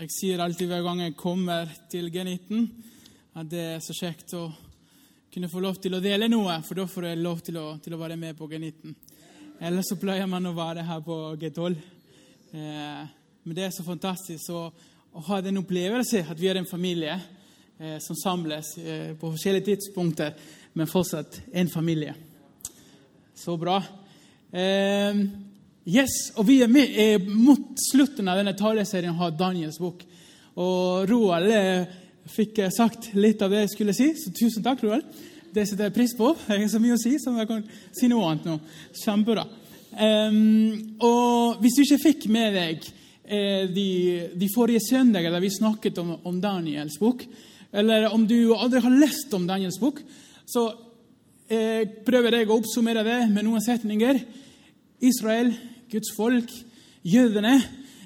Jeg sier alltid hver gang jeg kommer til G19, at det er så kjekt å kunne få lov til å dele noe, for da får jeg lov til å, til å være med på G19. Ellers så pleier man å være her på G12. Eh, Men det er så fantastisk å, å ha den opplevelse at vi er en familie eh, som samles eh, på forskjellige tidspunkter, men fortsatt en familie. Så bra. Eh, yes, og Vi er med eh, mot slutten av denne taleserien har Daniels bok. Og Roald fikk sagt litt av det jeg skulle si, så tusen takk, Roald. Det setter jeg pris på. Jeg har så mye å si, så jeg kan si noe annet nå. Kjempebra. Um, og hvis du ikke fikk med deg eh, de, de forrige søndagene da vi snakket om, om Daniels bok, eller om du aldri har lest om Daniels bok, så eh, prøver jeg å oppsummere det med noen setninger. Israel, Guds folk, jødene,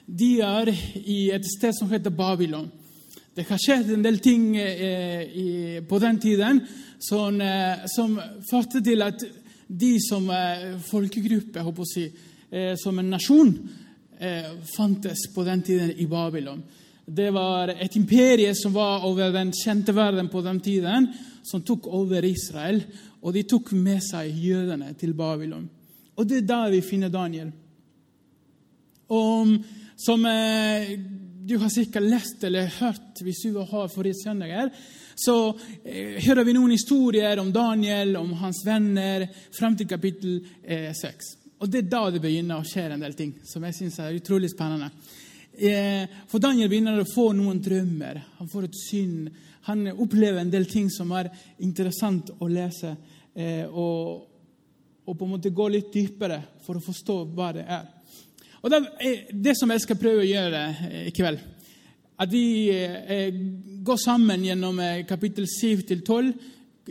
de er i et sted som heter Babylon. Det har skjedd en del ting eh, på den tiden som, eh, som førte til at de som eh, folkegruppe, håper jeg som en nasjon, fantes på den tiden i Babylon. Det var et imperie som var over den kjente verden på den tiden, som tok over Israel, og de tok med seg jødene til Babylon. Og det er der vi finner Daniel. Og som eh, du har sikkert lest eller hørt hvis du har forrige søndager, så eh, hører vi noen historier om Daniel, om hans venner, frem til kapittel eh, 6. Og det er da det begynner å skje en del ting som jeg syns er utrolig spennende. Eh, for Daniel begynner å få noen drømmer. Han får et syn. Han opplever en del ting som er interessant å lese. Eh, og, og på en måte gå litt dypere for å forstå hva det er. Og Det er det som jeg skal prøve å gjøre eh, i kveld. At vi eh, går sammen gjennom eh, kapittel 7 til 12.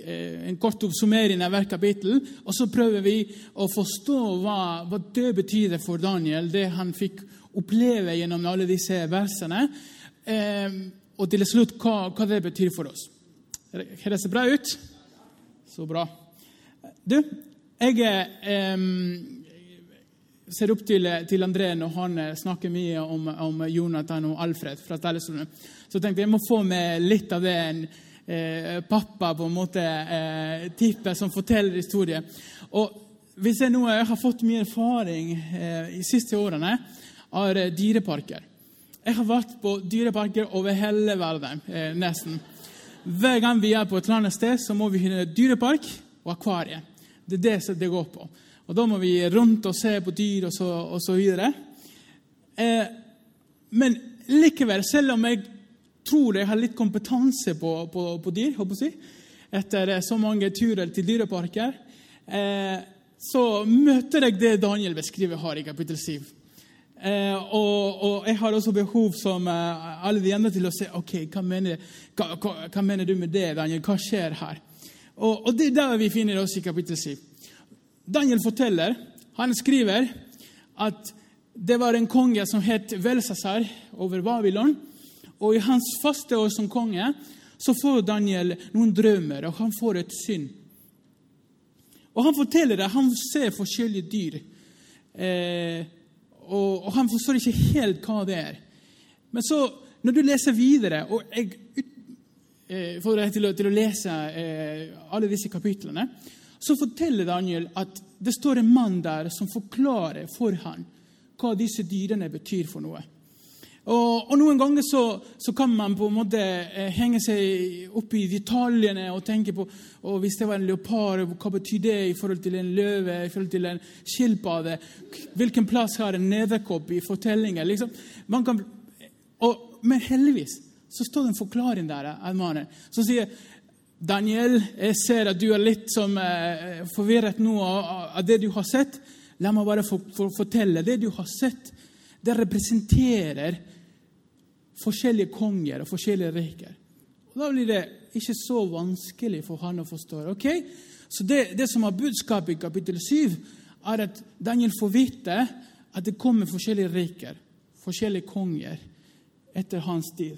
eh, En kort oppsummering av hvert kapittel. Og så prøver vi å forstå hva, hva det betyr for Daniel, det han fikk oppleve gjennom alle disse versene. Eh, og til slutt hva, hva det betyr for oss. Høres det bra ut? Så bra. Du, jeg eh, ser opp til, til André når han eh, snakker mye om, om Jonathan og Alfred fra talerstolen. Så tenkte jeg jeg må få med litt av det en eh, pappa på en måte eh, tipper som forteller historier. Og hvis jeg nå jeg har fått mye erfaring eh, i siste årene, er eh, dyreparker. Jeg har vært på dyreparker over hele verden, eh, nesten. Hver gang vi er på et eller annet sted, så må vi finne dyrepark og akvarie. Det er det som det går på. Og Da må vi rundt og se på dyr og så, og så videre. Eh, men likevel, selv om jeg tror jeg har litt kompetanse på, på, på dyr, håper jeg, etter så mange turer til dyreparker, eh, så møter jeg det Daniel beskriver her i kapittel 7. Eh, og, og, jeg har også behov som eh, alle de andre til å se ok, hva mener, hva, hva, hva mener du med det, Daniel? Hva skjer her? Og, og det er der vi finner oss i kapittel 7. Daniel forteller, han skriver, at det var en konge som het Velsasar over Babylon. Og i hans første år som konge så får Daniel noen drømmer, og han får et syn. Og han forteller det, han ser forskjellige dyr. Eh, og, og, han forstår ikke helt hva det er. Men så, når du leser videre og jeg eh, får deg til, til, å lese eh, alle disse kapitlene, så forteller Daniel at det står en mann der som forklarer for ham hva disse dyrene betyr for noe. Og, og Noen ganger så, så, kan man på en måte eh, henge seg opp i detaljene og tenke på og hvis det var en leopard, hva betyr det i forhold til en løve, i forhold til en skilpadde? Hvilken plass har en nederkopp i fortellingen? Liksom. Kan, og, men heldigvis så står det en forklaring der av mannen som sier Daniel, jeg ser at du er litt som, eh, forvirret nå av, av, det du har sett. La meg bare for, for, fortelle. Det du har sett, det representerer forskjellige konger og forskjellige riker. Og Da blir det ikke så vanskelig for han å forstå. ok? Så det, det som er budskapet i kapittel 7, er at Daniel får vite at det kommer forskjellige riker, forskjellige konger, etter hans tid.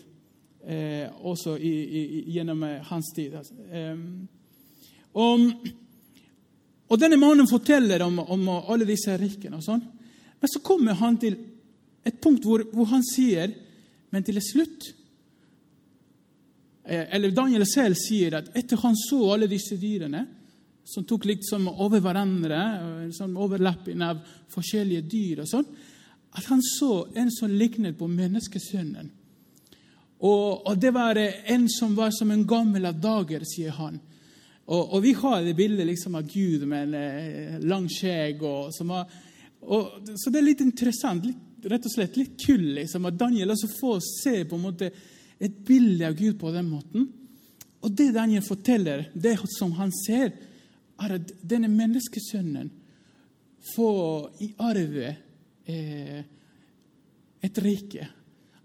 Eh, også i, i, gjennom eh, hans tid. Altså. Eh, og, og, denne mannen forteller om, om alle disse rikene. og sånn. Men så kommer han til et punkt hvor, hvor han sier Men til slutt eh, Eller Daniel selv sier at etter han så alle disse dyrene, som tok liksom over hverandre, sånn overlapping av forskjellige dyr og sånn, at han så en som lignet på menneskesønnen. Og, og, det var en som var som en gammel av dager, sier han. Og, og vi har det bildet liksom av Gud med en eh, lang skjegg. Så det er litt interessant, litt, rett og slett litt kult liksom, at Daniel også får se på en måte et bilde av Gud på den måten. Og det Daniel forteller, det som han ser, er at denne menneskesønnen får i arve eh, et rike.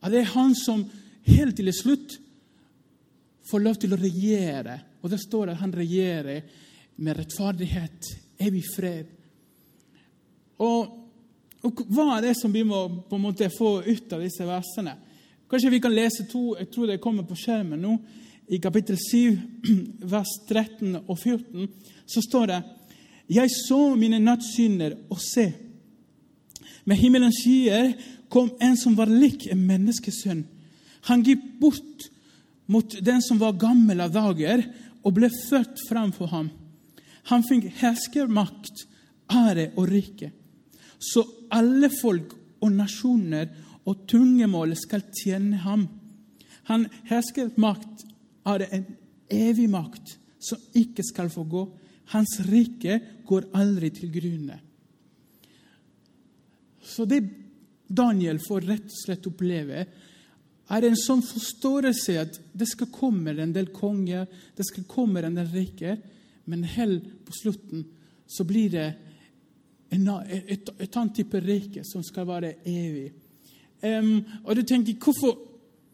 At det er han som helt til slutt får lov til å regjere. Og det står at han regjerer med rettferdighet, evig fred. Og, og, hva er det som vi må på en måte få ut av disse versene? Kanskje vi kan lese to. Jeg tror det kommer på skjermen nå. I kapittel 7, vers 13 og 14, så står det Jeg så mine nattsynder, og se, med himmelens skyer kom en som var lik en menneskesønn. Han gikk bort mot den som var gammel av dager, og ble født framfor ham. Han fikk herskermakt, ære og rike. Så alle folk og nasjoner og tungemål skal tjene ham. Han herskermakt ære, en evig makt som ikke skal få gå. Hans rike går aldri til grunne. Så det Daniel får rett og slett oppleve, er en sånn forståelse at det skal komme en del konger, det skal komme en del riker, men helt på slutten så blir det en, et, et, annet type rike som skal være evig. Um, og du tenker, hvorfor,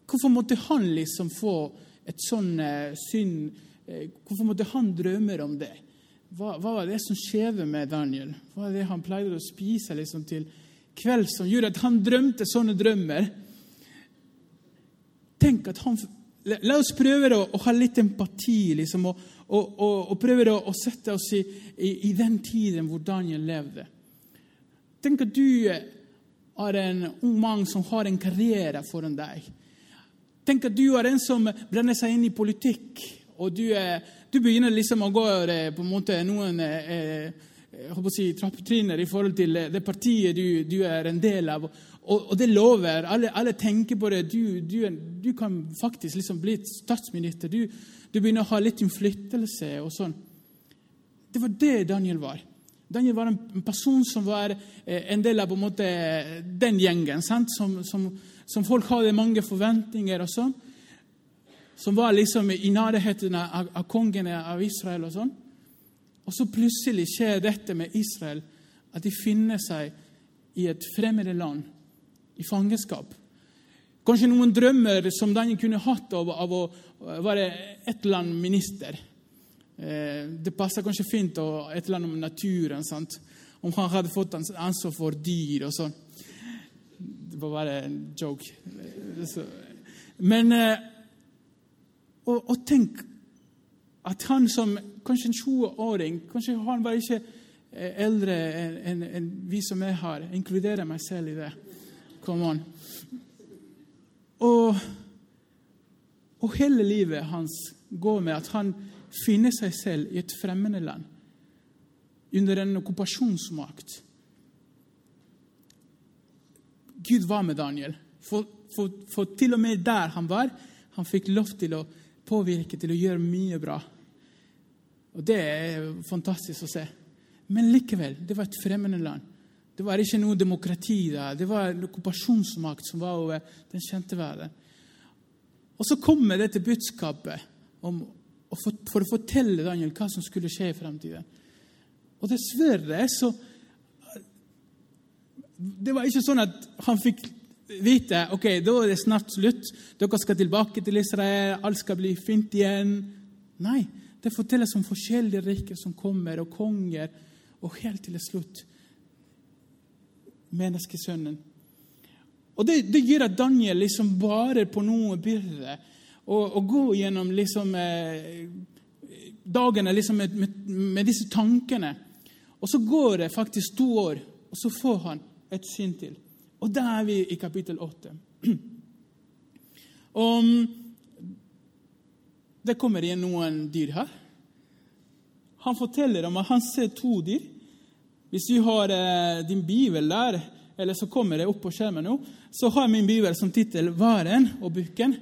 hvorfor, måtte han liksom få et sånn uh, syn? Uh, hvorfor måtte han drømme om det? Hva, hva, var det som skjedde med Daniel? Hva var det han pleide å spise liksom, til kveld som gjorde at han drømte sånne drømmer? Tenk at han, La oss prøve å, å ha litt empati liksom, og, og, og, og, prøve å, å sette oss i, i, i, den tiden hvor Daniel levde. Tenk at du er en ung mann som har en karriere foran deg. Tenk at du er en som blander seg inn i politikk, og du, du begynner liksom å gå på en måte noen eh, si, trappetrinner i forhold til det partiet du, du, er en del av. Og, og det lover. Alle, alle, tenker på det. Du, du, du kan faktisk liksom bli statsminister. Du, begynner å ha litt innflytelse og sånn. Det var det Daniel var. Daniel var en person som var eh, en del av en måte, den gjengen. Som, som, som, folk hadde mange forventninger og sånn. Som var liksom i nærheten av, av kongene av Israel og sånn. Og så plutselig skjer dette med Israel, at de finner seg i et fremmede land i fangenskap. Kanskje noen drømmer som Daniel kunne hatt av, av å være et eller annet minister. Eh, det passer kanskje fint å et eller annet om naturen. Sant? Om han hadde fått ansvar for dyr og sånn. Det var bare en joke. Men eh, og, og, tenk at han som kanskje en 20-åring Kanskje han var ikke eh, eldre enn en, en vi som er her. Inkluderer meg selv i det. Come on. Og, og hele livet hans går med at han finner seg selv i et fremmede land, under en okkupasjonsmakt. Gud var med Daniel, for, for, for, til og med der han var, han fikk lov til å påvirke, til å gjøre mye bra. Og Det er fantastisk å se. Men likevel, det var et fremmede land. Det var ikke noe demokrati der. Det var en okkupasjonsmakt som var over den kjente verden. Og så kommer dette budskapet om, for, å fortelle Daniel hva som skulle skje i fremtiden. Og dessverre så Det var ikke sånn at han fikk vite ok, da er det snart slutt. Dere skal tilbake til Israel, alt skal bli fint igjen. Nei, det fortelles om forskjellige riker som kommer, og konger, og helt til slutt menneskesønnen. Og det, det gjør at Daniel liksom barer på noe byrde og, og går gjennom liksom, eh, dagene liksom med, med, med, disse tankene. Og så går det faktisk to år, og så får han et syn til. Og da er vi i kapittel åtte. Og det kommer igjen noen dyr her. Han forteller om at han ser to dyr. Hvis du har eh, din bibel der, eller så kommer det opp på skjermen nå, så har min bibel som tittel 'Varen og bukken'.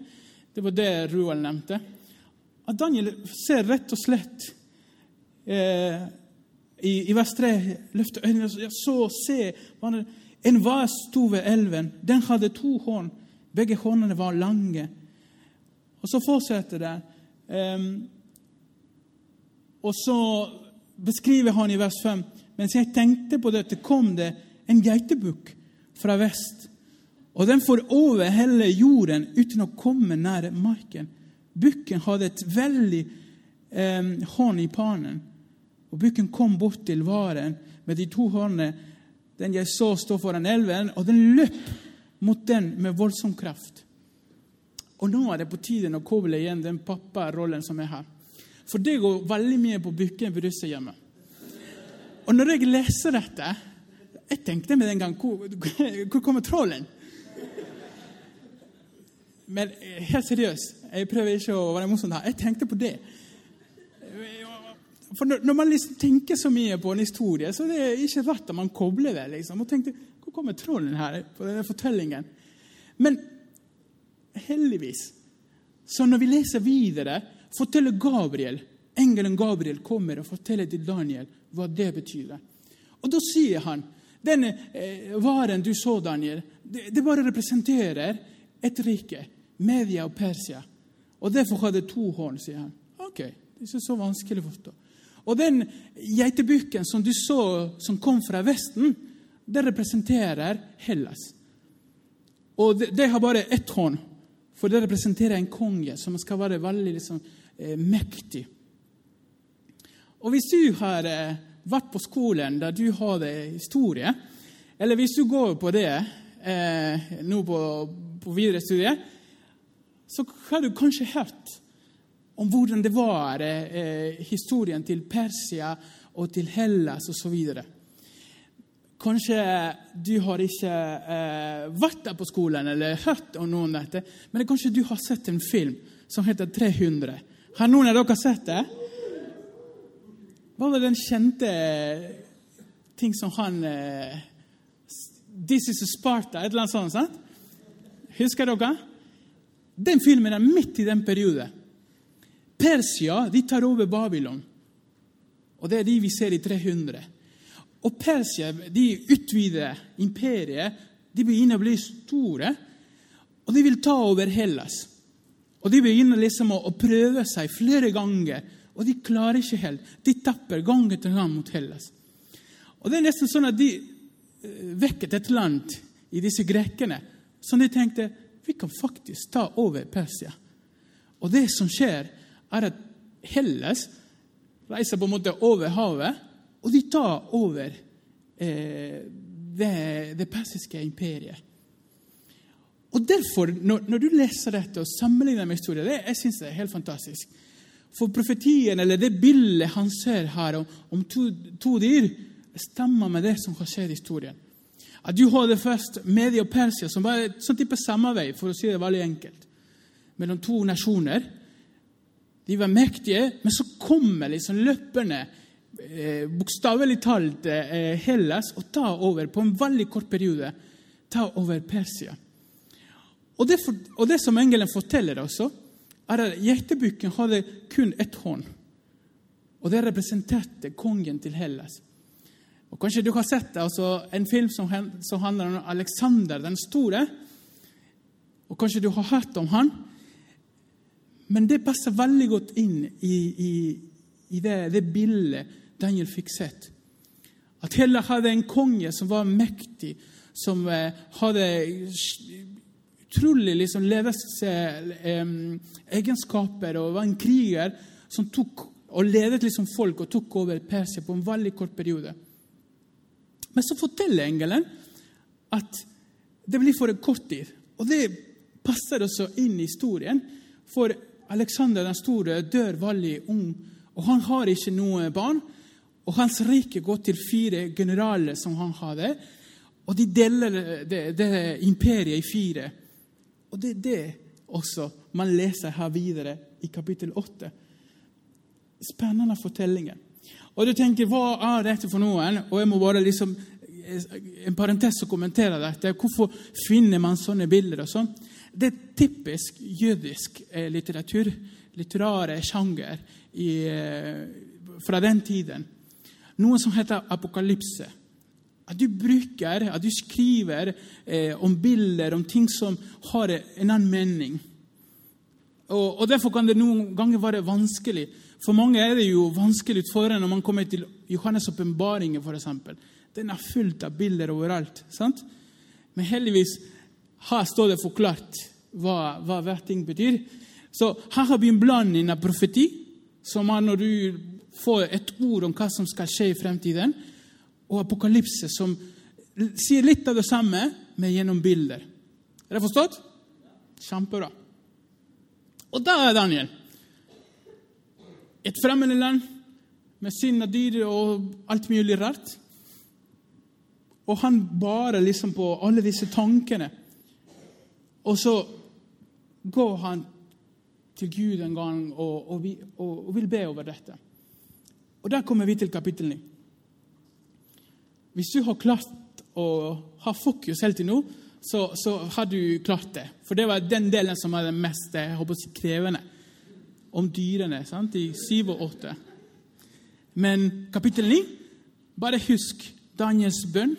Det var det Roald nevnte. At Daniel ser rett og slett eh, i, i vers 3 løfter øynene og så se en vas sto ved elven. Den hadde to hånd. Begge håndene var lange. Og så fortsetter det. Eh, og så beskriver han i vers 5 mens jeg tenkte på dette, kom det en geitebukk fra vest. Og den får over hele jorden uten å komme nær marken. Bukken hadde et veldig eh, hånd i panen. Og bukken kom bort til varen med de to håndene, den jeg så stå foran elven, og den løp mot den med voldsom kraft. Og nå er det på tide å koble igjen den papparollen som er her. For det går veldig mye på bukken på russehjemmet. Og når jeg leser dette Jeg tenkte med en gang hvor, hvor kommer trollen? Men helt seriøst, jeg prøver ikke å være morsom her. Jeg tenkte på det. For når, man liksom tenker så mye på en historie, så det er ikke rart at man kobler det. liksom. Og tenkte, Hvor kommer trollen her på denne fortellingen? Men heldigvis, så når vi leser videre, forteller Gabriel, engelen Gabriel kommer og forteller til Daniel hva det betyr. Og da sier han denne eh, varen du så, Daniel, det bare representerer et rike, Media og Persia. Og derfor har det to horn, sier han. Ok, det er ikke så vanskelig å forstå. Og den geitebukken som du så som kom fra Vesten, det representerer Hellas. Og det, det har bare ett hånd, for det representerer en konge som skal være veldig liksom, eh, mektig. Og hvis du har eh, vært på skolen der du har historie, eller hvis du går på det eh, nå på, på videre studie, så har du kanskje hørt om hvordan det var eh, historien til Persia og til Hellas osv. Kanskje du har ikke eh, vært der på skolen eller hørt om noen dette, men kanskje du har sett en film som heter 300. Har noen av dere sett det? Hva var den kjente ting som han eh, This is a Sparta, et eller annet sånt? sant? Husker dere? Den filmen er midt i den perioden. Persia de tar over Babylon. Og Det er de vi ser i 300. Og Persia de utvider imperiet. De begynner å bli store, og de vil ta over Hellas. Og De begynner liksom å, å prøve seg flere ganger, og de klarer ikke helt. De tapper gang etter gang mot Hellas. Og Det er nesten sånn at de eh, vekket et land i disse grekerne som de tenkte vi kan faktisk ta over Persia. Og det som skjer, er at Hellas reiser på en måte over havet, og de tar over eh, det, det, persiske imperiet. Og derfor, når, når, du leser dette og sammenligner med historien, det, jeg synes det er helt fantastisk. For profetien, eller det bildet han ser her om, om to, to, dyr, stemmer med det som har skjedd i historien. At du hadde først Media og Persia, som var et sånn type samarbeid, for å si det veldig enkelt, mellom to nasjoner de var mektige, men så kommer liksom løperne, eh, bokstavelig talt eh, Hellas, og tar over på en veldig kort periode. tar over Persia. Og det, for, og det som engelen forteller også, er at geitebukken hadde kun ett hånd. Og det representerte kongen til Hellas. Og Kanskje du har sett altså, en film som, som handler om Alexander den store. Og kanskje du har hørt om han. Men det passer veldig godt inn i, i, i det, det, bildet Daniel fikk sett. At Hella hadde en konge som var mektig, som eh, hadde utrolig liksom, levesegenskaper og var en kriger som tok og ledet liksom folk og tok over Persia på en veldig kort periode. Men så forteller engelen at det blir for en kort tid. Og det passer også inn i historien. For Aleksander den store dør veldig ung, og han har ikke noe barn. Og hans rike går til fire generaler som han hadde. Og de deler det, det imperiet i fire. Og det er det også man leser her videre i kapittel 8. Spennende fortellinger. Og du tenker, hva er dette for noen? Og jeg må bare liksom en parentes og kommentere dette. Hvorfor finner man sånne bilder? og sånn? Det er typisk jødisk eh, litteratur, litterære sjanger eh, fra den tiden. Noe som heter apokalypse. At du bruker, at du skriver eh, om bilder, om ting som har en annen mening. Og, og, Derfor kan det noen ganger være vanskelig. For mange er det jo vanskelig utfordrende når man kommer til Johannes' åpenbaring. Den er fullt av bilder overalt. sant? Men heldigvis her står det forklart hva, hva hver ting betyr. Så her har vi en blanding av profeti, som er når du får et ord om hva som skal skje i fremtiden, og apokalypse, som sier litt av det samme, men gjennom bilder. Er det forstått? Kjempebra. Og da er Daniel. Et fremmede land med synd av dyr og alt mulig rart. Og han bare liksom på alle disse tankene. Og så går han til Gud en gang og, og, og, og vil be over dette. Og Der kommer vi til kapittel 9. Hvis du har klart å ha fokus helt til nå, så, så, har du klart det. For det var den delen som er den mest jeg håper, krevende. Om dyrene sant? i 7 og 8. Men kapittel 9 Bare husk Daniels bønn.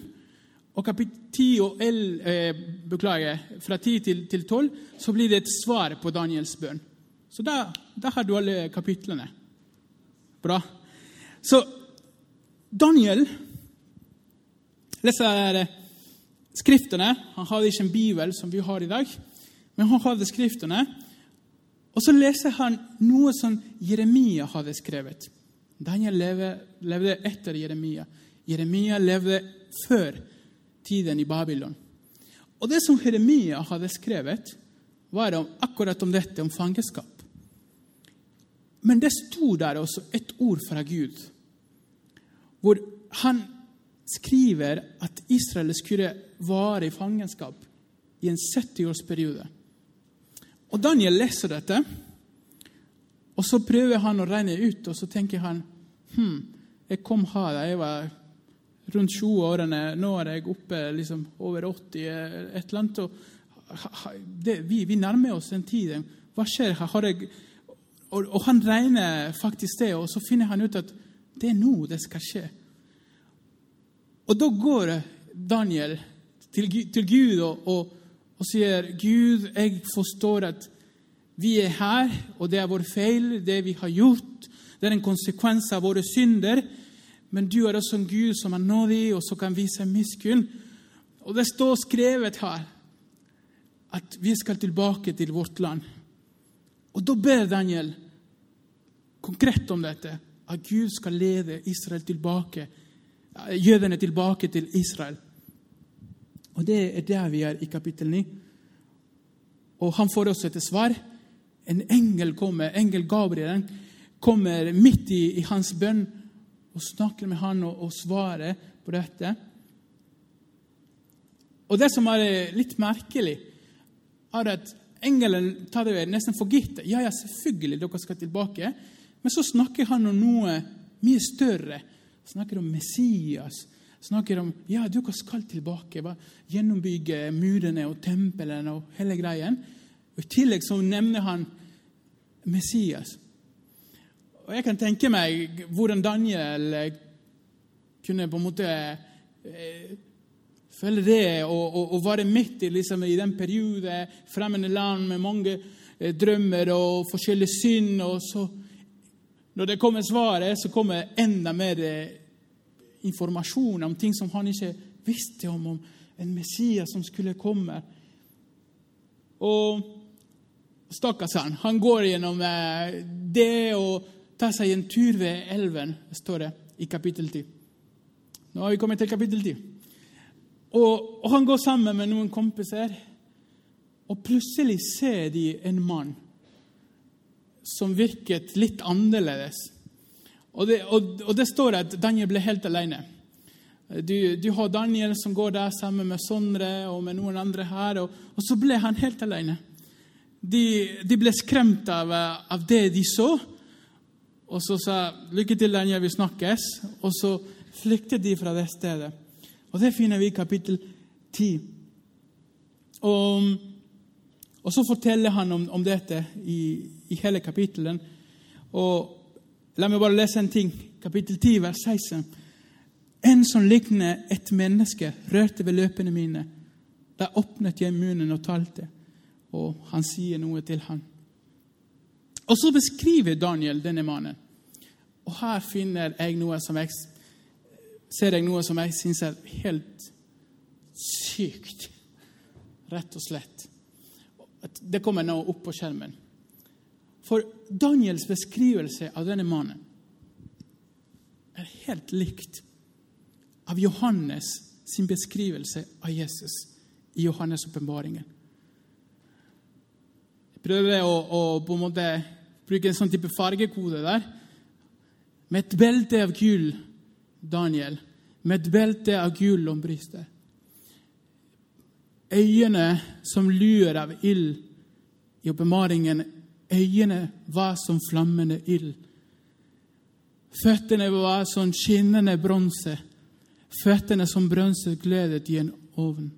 Og kapittel 10 og 11, eh, beklager, fra 10 til, til 12 så blir det et svar på Daniels bønn. Så da, da har du alle kapitlene. Bra. Så Daniel leser Skriftene. Han hadde ikke en bibel som vi har i dag, men han hadde Skriftene. Og så leser han noe som Jeremia hadde skrevet. Daniel levde, levde etter Jeremia. Jeremia levde før tiden i Babylon. Og Det som Jeremia hadde skrevet, var om, akkurat om dette, om fangenskap. Men det sto der også et ord fra Gud hvor han skriver at Israel skulle vare i fangenskap i en 70-årsperiode. Og Daniel leser dette, og så prøver han å regne ut, og så tenker han hm, jeg kom her jeg var rundt 20-årene. Nå er jeg oppe liksom, over 80, et eller annet. Og det, vi, vi, nærmer oss den tiden. Hva skjer her? Jeg, og, og, han regner faktisk det, og så finner han ut at det er nå det skal skje. Og da går Daniel til, til Gud og, og, og, sier, 'Gud, jeg forstår at vi er her, og det er vår feil, det vi har gjort.' 'Det er en konsekvens av våre synder.' Men du er også en Gud som er nådig, og som kan vise miskunn. Og det står skrevet her at vi skal tilbake til vårt land. Og da ber Daniel konkret om dette, at Gud skal lede Israel tilbake, jødene tilbake til Israel. Og Det er der vi er i kapittel 9. Og han får også et svar. En engel kommer, engel Gabriel kommer midt i, i hans bønn og snakker med han og, og svarer på dette. Og Det som er litt merkelig, er at engelen tar det nesten for gitt. Ja, ja, selvfølgelig, dere skal tilbake. Men så snakker han om noe mye større. Snakker om Messias. snakker om ja, dere skal tilbake. Va? Gjennombygge murene og templene og hele greien. Og I tillegg så nevner han Messias. Og Jeg kan tenke meg hvordan Daniel eh, kunne på en måte eh, føle det og, og, og være midt i, liksom, i den periode, fremmede land med mange eh, drømmer og forskjellige synd. og så når det kommer svaret, så kommer enda mer eh, informasjon om ting som han ikke visste om, om en Messias som skulle komme. Og stakkars han, han går gjennom eh, det og tar seg en tur ved elven, står det i kapittel 10. Nå har vi kommet til kapittel 10. Og, og han går sammen med noen kompiser, og plutselig ser de en mann som virket litt annerledes. Og det, og, og det står at Daniel ble helt alene. Du, du, har Daniel som går der sammen med Sondre og med noen andre her, og, og så ble han helt alene. De, de ble skremt av, av, det de så, og så sa 'Lykke til, Daniel, vi snakkes', og så flyktet de fra det stedet. Og Det finner vi i kapittel 10. Og, og så forteller han om, om dette i, i hele kapittelet. Og La meg bare lese en ting. Kapittel 10, vers 16. En som likner et menneske, rørte ved løpene mine. Da åpnet jeg munnen og talte, og han sier noe til han. Og så beskriver Daniel denne mannen. Og her finner jeg noe som jeg, ser jeg noe som jeg syns er helt sykt. Rett og slett. Det kommer nå opp på skjermen. For Daniels beskrivelse av denne mannen er helt likt av Johannes sin beskrivelse av Jesus i Johannes' åpenbaringen. Jeg prøver å, å, på en måte bruke en sånn type fargekode der. Med et belte av gull, Daniel, med et belte av gull om brystet. Øyne som luer av ild i åpenbaringen Øyene var som flammende ild. Føttene var som skinnende bronse. Føttene som bronse glødet i en ovn.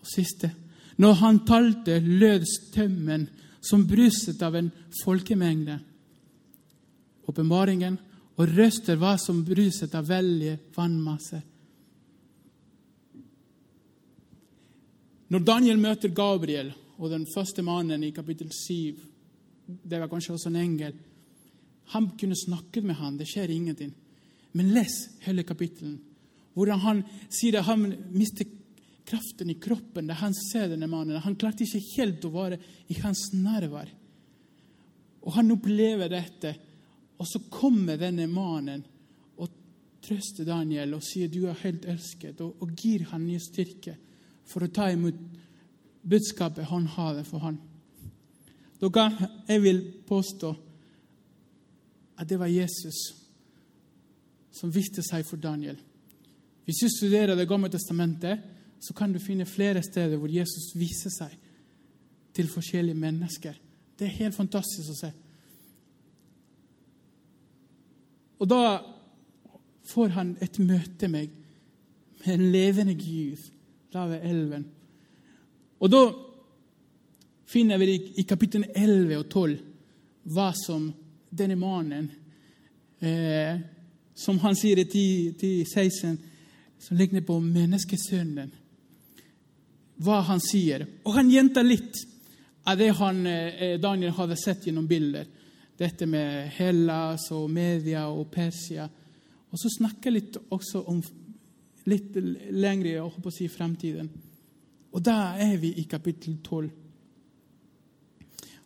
Og siste Når han talte, lød stemmen som bruset av en folkemengde. Åpenbaringen og røster var som bruset av veldige vannmasser. Når Daniel møter Gabriel og den første mannen i kapittel 7 det var kanskje også en engel. Han kunne snakket med ham, det skjer ingenting. Men les hele kapittelen, hvordan han sier at han mister kraften i kroppen da han ser denne mannen. Han klarte ikke helt å være i hans nærvær. Og han opplever dette, og så kommer denne mannen og trøster Daniel og sier du er helt elsket, og, og gir han ny styrke for å ta imot budskapet han har for. Dere, jeg vil påstå at det var Jesus som viste seg for Daniel. Hvis du studerer Det gamle testamentet, så kan du finne flere steder hvor Jesus viser seg til forskjellige mennesker. Det er helt fantastisk å se. Og da får han et møte med, med en levende Gud der ved elven. Og da finner vi i kapittel 11 og 12 hva som denne mannen eh, Som han sier i 10-16, som ligner på menneskesønnen. Hva han sier. Og han gjentar litt av det han, eh, Daniel hadde sett gjennom bilder. Dette med Hellas og Media og Persia. Og så snakker jeg litt også om litt lengre jeg håper å si, fremtiden. Og da er vi i kapittel 12.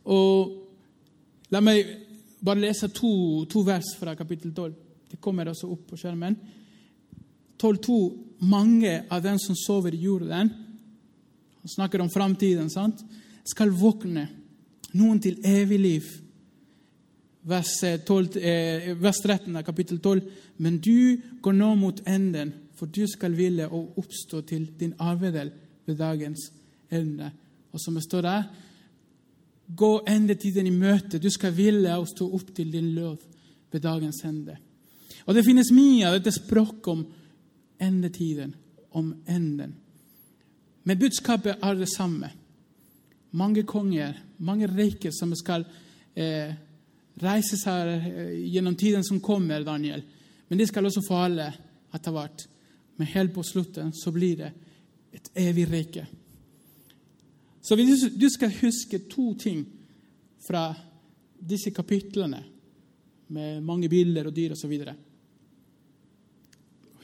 Og La meg bare lese to, to vers fra kapittel 12. Det kommer også opp på skjermen. 12,2.: Mange av dem som sover i jorden Han snakker om framtiden, sant? Skal våkne, noen til evig liv. Vers, 12, eh, vers 13 av kapittel 12. Men du går nå mot enden, for du skal ville å oppstå til din arvedel ved dagens ende. Og som det står der, Gå endetiden i møte. Du skal ville å stå opp til din lov ved dagens ende. Og Det finnes mye av dette språket om endetiden, om enden. Men budskapet er det samme. Mange konger, mange reiker som skal eh, reise seg eh, gjennom tiden som kommer, Daniel. Men de skal også falle etter hvert. Men helt på slutten så blir det et evig rike. Så hvis du skal huske to ting fra disse kapitlene, med mange bilder og dyr osv.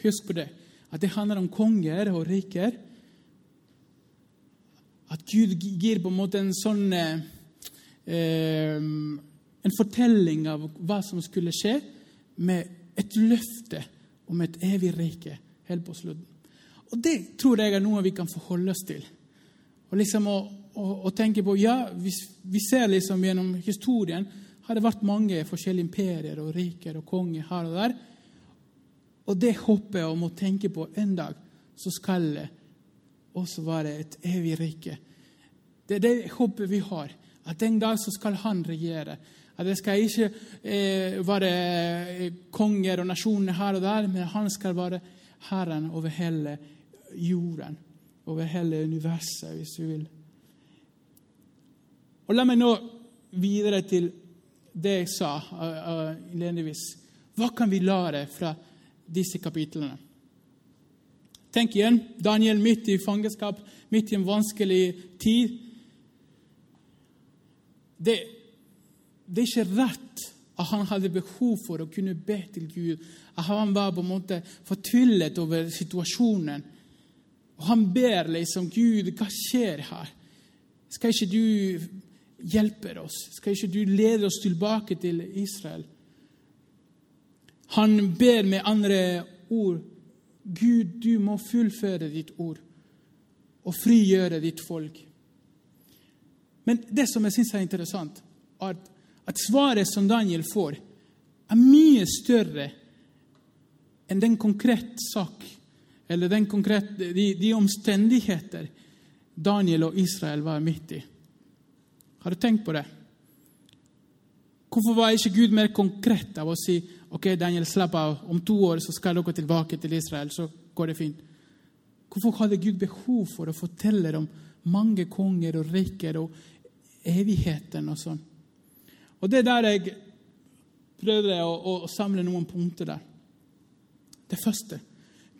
Husk på det, at det handler om konger og riker Gud gir på en måte en sånn eh, En fortelling av hva som skulle skje, med et løfte om et evig rike helt på slutten. Og Det tror jeg er noe vi kan forholde oss til. Og liksom å, å, å tenke på, ja, vi, vi, ser liksom gjennom historien har det vært mange forskjellige imperier og riker og konger her og der. Og det håper jeg om å tenke på en dag, så skal det også være et evig rike. Det er det håpet vi har. At en dag så skal han regjere. At det skal ikke eh, være eh, konger og nasjoner her og der, men han skal være herren over hele jorden, over hele universet, hvis du vil. Og La meg nå videre til det jeg sa uh, innledningsvis. Hva kan vi lære fra disse kapitlene? Tenk igjen Daniel midt i fangenskap, midt i en vanskelig tid. Det, det er ikke rett at han hadde behov for å kunne be til Gud. At han var på en måte fortvillet over situasjonen. Og han ber liksom Gud, hva skjer her? Skal ikke du hjelpe oss? Skal ikke du lede oss tilbake til Israel? Han ber med andre ord Gud, du må fullføre ditt ord og frigjøre ditt folk. Men det som jeg syns er interessant, er at at svaret som Daniel får, er mye større enn den konkrete sak eller den konkrete, de, de, omstendigheter Daniel og Israel var midt i. Har du tenkt på det? Hvorfor var ikke Gud mer konkret av å si ok, Daniel, slapp av, om to år så skal dere tilbake til Israel, så går det fint? Hvorfor hadde Gud behov for å fortelle om mange konger og riker og evigheten og sånn? Og Det er der jeg prøvde å, å samle noen punkter der. Det første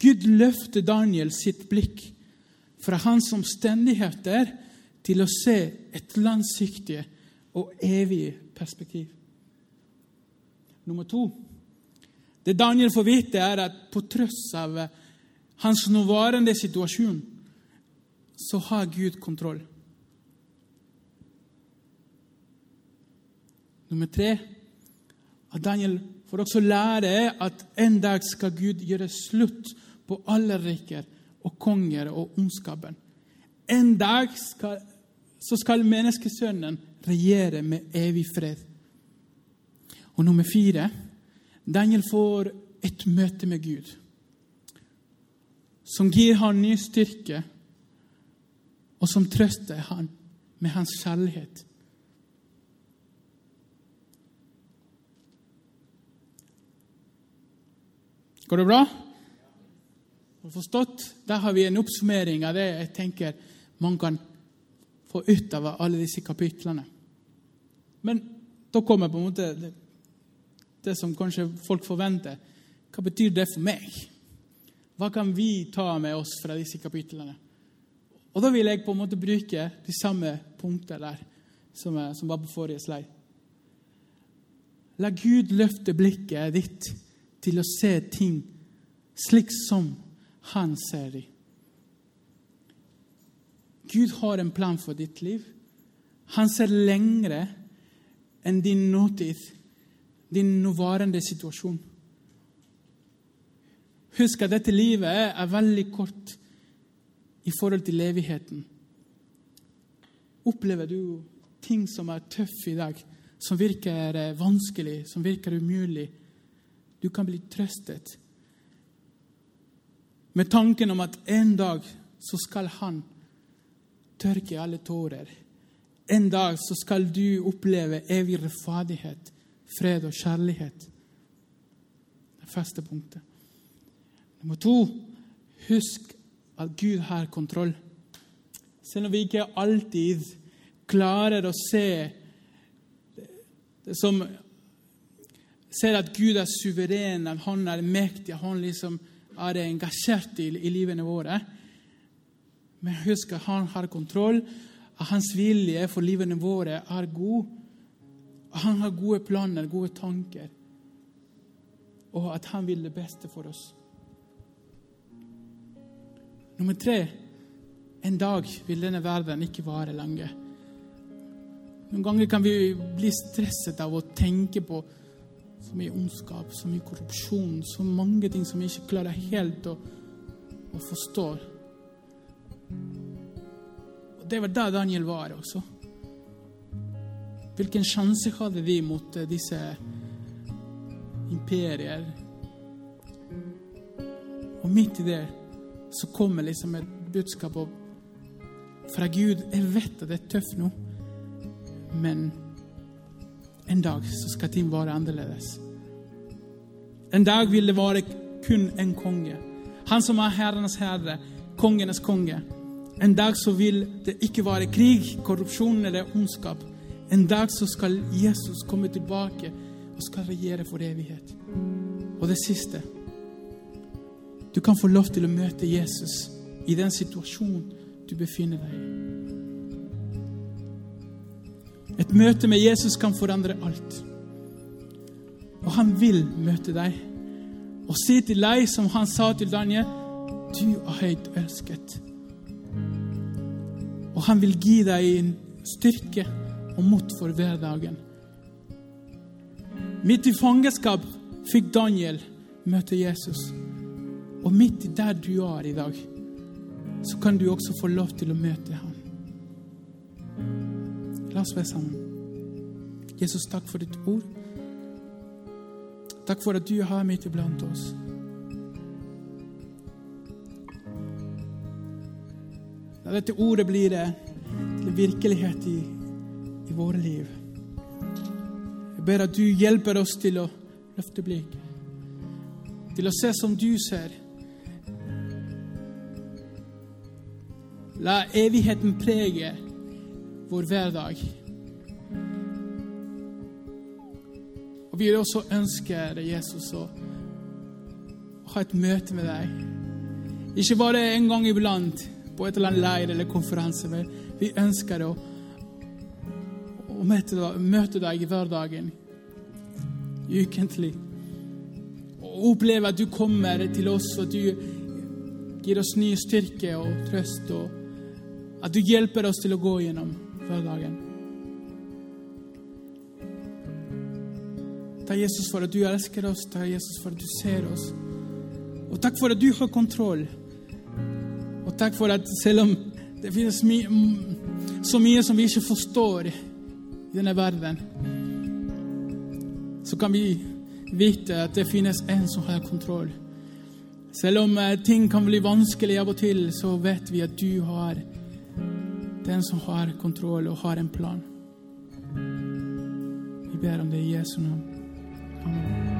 Gud løfter Daniel sitt blikk fra hans omstendigheter til å se et langsiktig og evig perspektiv. Nummer to Det Daniel får vite, er at på tross av hans nåværende situasjon, så har Gud kontroll. Nummer tre at Daniel får også lære at en dag skal Gud gjøre slutt på alle riker og konger og ondskapen. En dag skal, så skal menneskesønnen regjere med evig fred. Og nummer fire Daniel får et møte med Gud som gir ham ny styrke, og som trøster ham med hans kjærlighet. Går det bra? Forstått? Der har vi en oppsummering av det jeg tenker man kan få ut av alle disse kapitlene. Men da kommer på en måte det, det som kanskje folk forventer. Hva betyr det for meg? Hva kan vi ta med oss fra disse kapitlene? Og Da vil jeg på en måte bruke de samme punktene der som, som var på forrige slide. La Gud løfte blikket ditt til å se ting slik som han ser dem. Gud har en plan for ditt liv. Han ser lengre enn din nåtid, din nåværende situasjon. Husk at dette livet er veldig kort i forhold til evigheten. Opplever du ting som er tøffe i dag, som virker vanskelig, som virker umulig? Du kan bli trøstet med tanken om at en dag så skal han tørke alle tårer. En dag så skal du oppleve evig rettferdighet, fred og kjærlighet. Det første punktet. Nummer to husk at Gud har kontroll. Selv om vi ikke alltid klarer å se det som ser at Gud er suveren, at han er mektig, at han liksom er engasjert i, i livene våre. Men husk at han har kontroll, at hans vilje for livene våre er god. At han har gode planer, gode tanker, og at han vil det beste for oss. Nummer tre en dag vil denne verden ikke vare lenge. Noen ganger kan vi bli stresset av å tenke på så mye ondskap, så mye korrupsjon, så mange ting som jeg ikke klarer helt å, å forstå. Og Det var der Daniel var også. Hvilken sjanse hadde de mot eh, disse imperier? Og midt i det så kommer liksom et budskap opp fra Gud. Jeg vet at det er tøft nå, men en dag så skal ting være annerledes. En dag vil det være kun en konge. Han som er herrenes herre, kongenes konge. En dag så vil det ikke være krig, korrupsjon eller ondskap. En dag så skal Jesus komme tilbake og skal regjere for evighet. Og det siste Du kan få lov til å møte Jesus i den situasjonen du befinner deg i. Et møte med Jesus kan forandre alt. Og han vil møte deg og si til deg, som han sa til Daniel, du er høyt elsket. Og han vil gi deg en styrke og mot for hverdagen. Midt i fangenskap fikk Daniel møte Jesus. Og midt der du er i dag, så kan du også få lov til å møte ham. La oss være sammen. Jesus, takk for ditt ord. Takk for at du har midt iblant oss. La dette ordet bli det til virkelighet i, i våre liv. Jeg ber at du hjelper oss til å løfte blikk, til å se som du ser. La evigheten prege vår hverdag. Og vi vil også ønske deg, Jesus, å ha et møte med deg. Ikke bare en gang iblant på et eller annet leir eller konferanse, men vi ønsker å, å møte, møte deg i hverdagen, ukentlig. Og oppleve at du kommer til oss, og at du gir oss ny styrke og trøst, og at du hjelper oss til å gå gjennom hverdagen. Takk, Jesus, for at du elsker oss. Takk, Jesus, for at du ser oss. Og takk for at du har kontroll. Og takk for at selv om det finnes så mye som vi ikke forstår i denne verden, så kan vi vite at det finnes en som har kontroll. Selv om eh, ting kan bli vanskelig av og til, så vet vi at du har den som har kontroll og har en plan. Vi ber om det i Jesu navn. Amen.